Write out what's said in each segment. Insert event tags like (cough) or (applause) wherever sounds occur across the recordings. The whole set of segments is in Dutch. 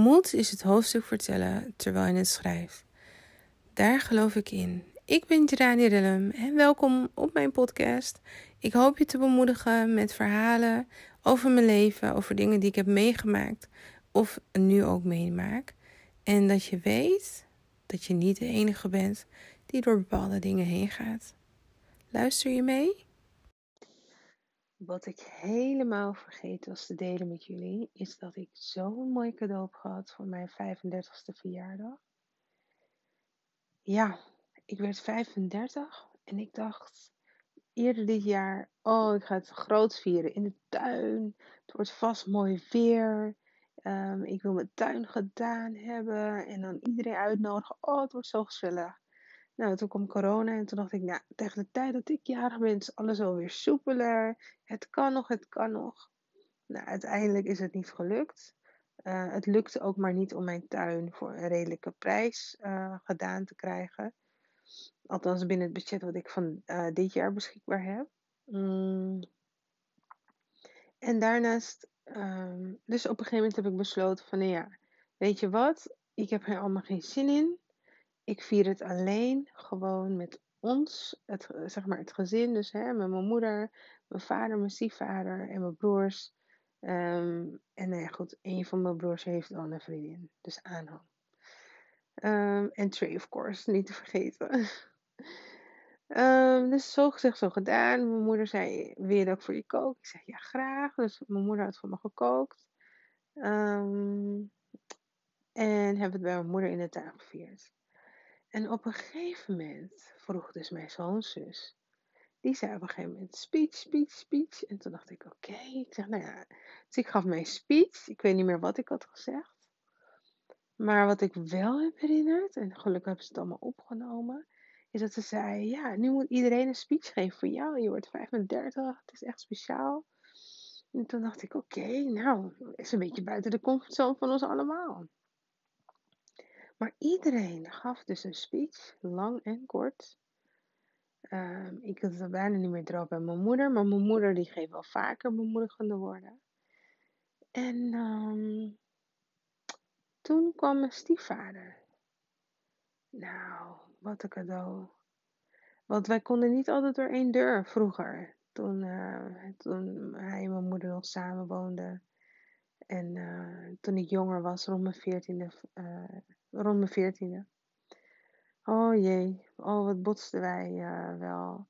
Moed is het hoofdstuk vertellen terwijl je het schrijft. Daar geloof ik in. Ik ben Jirani Rillem en welkom op mijn podcast. Ik hoop je te bemoedigen met verhalen over mijn leven, over dingen die ik heb meegemaakt of nu ook meemaak. En dat je weet dat je niet de enige bent die door bepaalde dingen heen gaat. Luister je mee? Wat ik helemaal vergeten was te delen met jullie, is dat ik zo'n mooi cadeau heb gehad voor mijn 35ste verjaardag. Ja, ik werd 35 en ik dacht eerder dit jaar, oh, ik ga het groot vieren in de tuin. Het wordt vast mooi weer. Um, ik wil mijn tuin gedaan hebben en dan iedereen uitnodigen. Oh, het wordt zo gezellig. Nou, toen kwam corona en toen dacht ik, nou, tegen de tijd dat ik jarig ben, alles alweer soepeler. Het kan nog, het kan nog. Nou, uiteindelijk is het niet gelukt. Uh, het lukte ook maar niet om mijn tuin voor een redelijke prijs uh, gedaan te krijgen. Althans binnen het budget wat ik van uh, dit jaar beschikbaar heb. Mm. En daarnaast, um, dus op een gegeven moment heb ik besloten van, nou ja, weet je wat, ik heb er allemaal geen zin in. Ik vier het alleen, gewoon met ons, het, zeg maar het gezin, dus hè, met mijn moeder, mijn vader, mijn stiefvader en mijn broers. Um, en nou goed, een van mijn broers heeft al een vriendin, dus Aanhang. Um, en Trey, of course, niet te vergeten. um, (laughs) dus zo gezegd, zo gedaan. Mijn moeder zei, wil je dat ik voor je kook? Ik zei, ja, graag. Dus mijn moeder had voor me gekookt. Um, en hebben het bij mijn moeder in de tuin gevierd. En op een gegeven moment vroeg dus mijn zoonzus. Die zei op een gegeven moment speech, speech, speech. En toen dacht ik, oké. Ik zeg, nou ja. Dus ik gaf mijn speech. Ik weet niet meer wat ik had gezegd. Maar wat ik wel heb herinnerd, en gelukkig hebben ze het allemaal opgenomen, is dat ze zei: Ja, nu moet iedereen een speech geven voor jou. Je wordt 35, het is echt speciaal. En toen dacht ik: Oké, nou, is een beetje buiten de comfortzone van ons allemaal. Maar iedereen gaf dus een speech, lang en kort. Um, ik had het bijna niet meer droog bij mijn moeder, maar mijn moeder die geeft wel vaker bemoedigende woorden. En um, toen kwam mijn stiefvader. Nou, wat een cadeau. Want wij konden niet altijd door één deur vroeger. Toen, uh, toen hij en mijn moeder nog samen woonden. En uh, toen ik jonger was, rond mijn veertiende. Uh, rond mijn veertiende. Oh jee, oh wat botsten wij wel.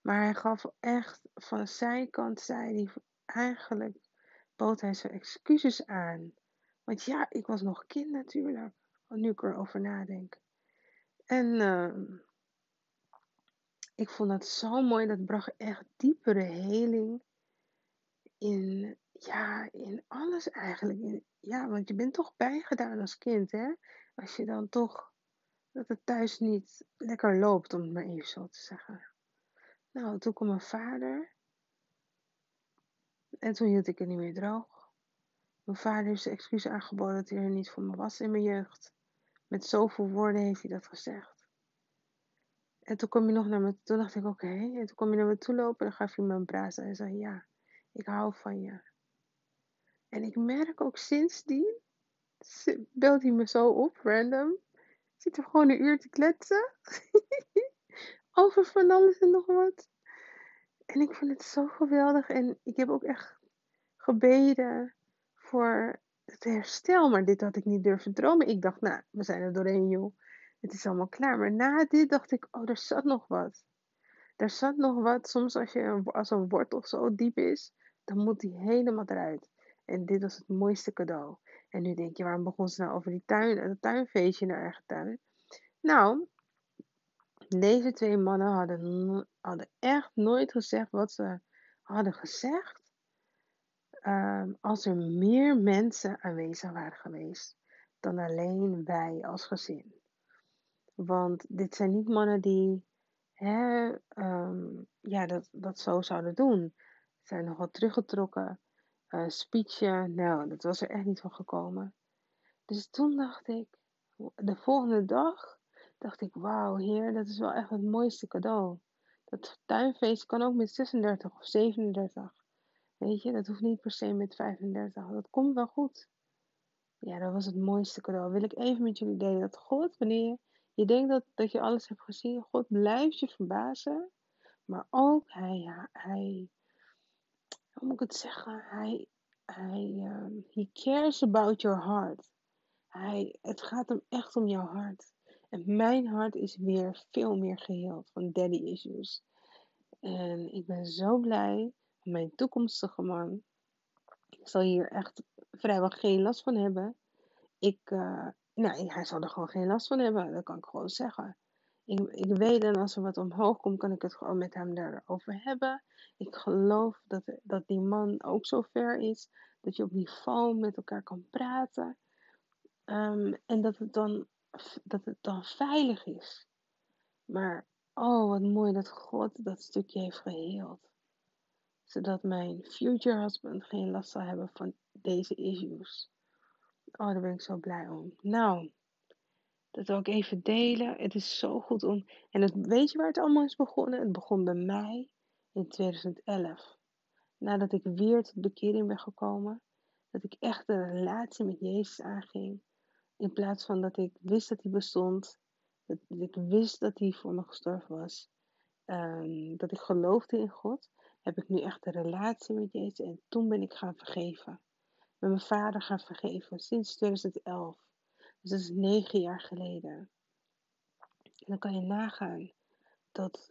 Maar hij gaf echt van zijn kant, zei hij eigenlijk, bood hij zijn excuses aan. Want ja, ik was nog kind natuurlijk. Nu ik erover nadenk. En uh, ik vond dat zo mooi. Dat bracht echt diepere heling in, ja, in alles eigenlijk. Ja, want je bent toch bijgedaan als kind, hè? Als je dan toch dat het thuis niet lekker loopt, om het maar even zo te zeggen. Nou, toen kwam mijn vader. En toen hield ik het niet meer droog. Mijn vader heeft zijn excuus aangeboden dat hij er niet voor me was in mijn jeugd. Met zoveel woorden heeft hij dat gezegd. En toen kwam hij nog naar me Toen dacht ik, oké. En toen kwam hij naar me toe lopen en dan gaf hij me een braas. En hij zei, ja, ik hou van je. En ik merk ook sindsdien, belt hij me zo op, random. Zit er gewoon een uur te kletsen. (laughs) Over van alles en nog wat. En ik vond het zo geweldig. En ik heb ook echt gebeden voor het herstel. Maar dit had ik niet durven dromen. Ik dacht, nou, we zijn er doorheen, joh. Het is allemaal klaar. Maar na dit dacht ik, oh, er zat nog wat. Er zat nog wat. Soms als, je, als een wortel zo diep is, dan moet die helemaal eruit. En dit was het mooiste cadeau. En nu denk je, waarom begon ze nou over die tuin, het tuinfeestje in haar eigen tuin? Nou, deze twee mannen hadden, hadden echt nooit gezegd wat ze hadden gezegd. Ehm, als er meer mensen aanwezig waren geweest dan alleen wij als gezin. Want dit zijn niet mannen die um, ja, dat, dat zo zouden doen. Ze zijn nogal teruggetrokken. Uh, speechje, nou, dat was er echt niet van gekomen. Dus toen dacht ik, de volgende dag, dacht ik, wauw, heer, dat is wel echt het mooiste cadeau. Dat tuinfeest kan ook met 36 of 37. Weet je, dat hoeft niet per se met 35. Dat komt wel goed. Ja, dat was het mooiste cadeau. Wil ik even met jullie delen dat God, wanneer je, je denkt dat, dat je alles hebt gezien, God blijft je verbazen. Maar ook hij, hij, hoe moet ik het zeggen? Hij, hij, um, he cares about your heart. Hij, het gaat hem echt om jouw hart. En mijn hart is weer veel meer geheeld van daddy issues. En ik ben zo blij. Mijn toekomstige man zal hier echt vrijwel geen last van hebben. Ik, uh, hij zal er gewoon geen last van hebben. Dat kan ik gewoon zeggen. Ik, ik weet en als er wat omhoog komt, kan ik het gewoon met hem daarover hebben. Ik geloof dat, dat die man ook zo ver is dat je op niveau met elkaar kan praten. Um, en dat het, dan, dat het dan veilig is. Maar oh, wat mooi dat God dat stukje heeft geheeld. Zodat mijn future husband geen last zal hebben van deze issues. Oh, daar ben ik zo blij om. Nou, dat wil ik even delen. Het is zo goed om. En weet je waar het allemaal is begonnen? Het begon bij mij in 2011. Nadat ik weer tot bekering ben gekomen. Dat ik echt een relatie met Jezus aanging. In plaats van dat ik wist dat hij bestond. Dat, ik wist dat hij voor me gestorven was. Um, dat ik geloofde in God. Heb ik nu echt een relatie met Jezus. En toen ben ik gaan vergeven. Met mijn vader gaan vergeven. Sinds 2011. Dus dat is negen jaar geleden. En dan kan je nagaan dat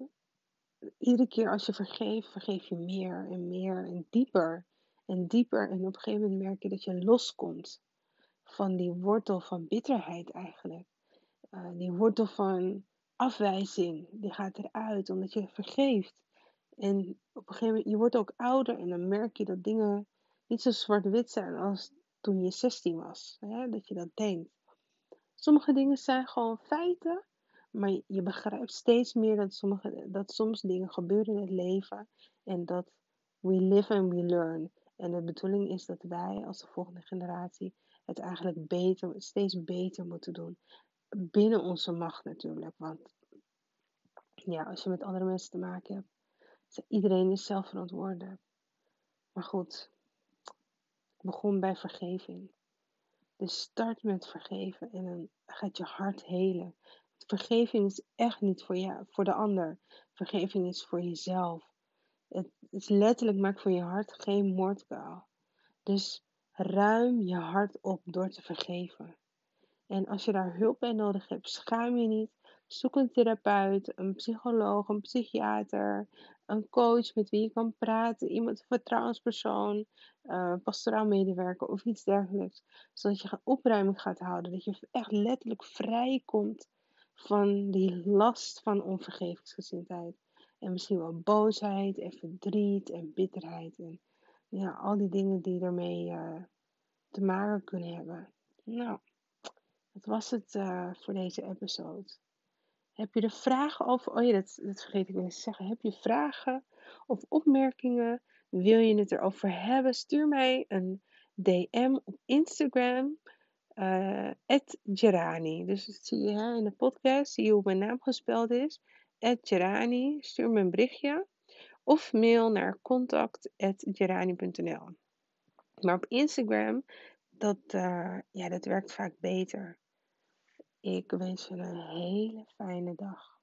iedere keer als je vergeeft, vergeef je meer en meer en dieper en dieper. En op een gegeven moment merk je dat je loskomt van die wortel van bitterheid eigenlijk. Uh, die wortel van afwijzing, die gaat eruit omdat je vergeeft. En op een gegeven moment, je wordt ook ouder en dan merk je dat dingen niet zo zwart-wit zijn als toen je 16 was. Hè? Dat je dat denkt. Sommige dingen zijn gewoon feiten, maar je begrijpt steeds meer dat, sommige, dat soms dingen gebeuren in het leven en dat we live and we learn. En de bedoeling is dat wij als de volgende generatie het eigenlijk beter, steeds beter moeten doen. Binnen onze macht natuurlijk. Want ja, als je met andere mensen te maken hebt, iedereen is zelf verantwoordelijk. Maar goed, ik begon bij vergeving. Dus start met vergeven en dan gaat je hart helen. Vergeving is echt niet voor, jou, voor de ander. Vergeving is voor jezelf. Het is letterlijk maakt voor je hart geen moordkuil. Dus ruim je hart op door te vergeven. En als je daar hulp bij nodig hebt, schaam je niet. Zoek een therapeut, een psycholoog, een psychiater, een coach met wie je kan praten, iemand, een vertrouwenspersoon, uh, pastoraal medewerker of iets dergelijks. Zodat je opruiming gaat houden. Dat je echt letterlijk vrij komt van die last van onvergevingsgezindheid. En misschien wel boosheid en verdriet en bitterheid. En ja, al die dingen die ermee uh, te maken kunnen hebben. Nou, dat was het uh, voor deze episode. Heb je er vragen over? Oh ja, dat, dat vergeet ik wel eens te zeggen. Heb je vragen of opmerkingen? Wil je het erover hebben? Stuur mij een DM op Instagram. Uh, Gerani. Dus dat zie je hè, in de podcast. Zie je hoe mijn naam gespeld is. Gerani. Stuur me een berichtje. Of mail naar contact.gerani.nl. Maar op Instagram, dat, uh, ja, dat werkt vaak beter. Ik wens je een hele fijne dag.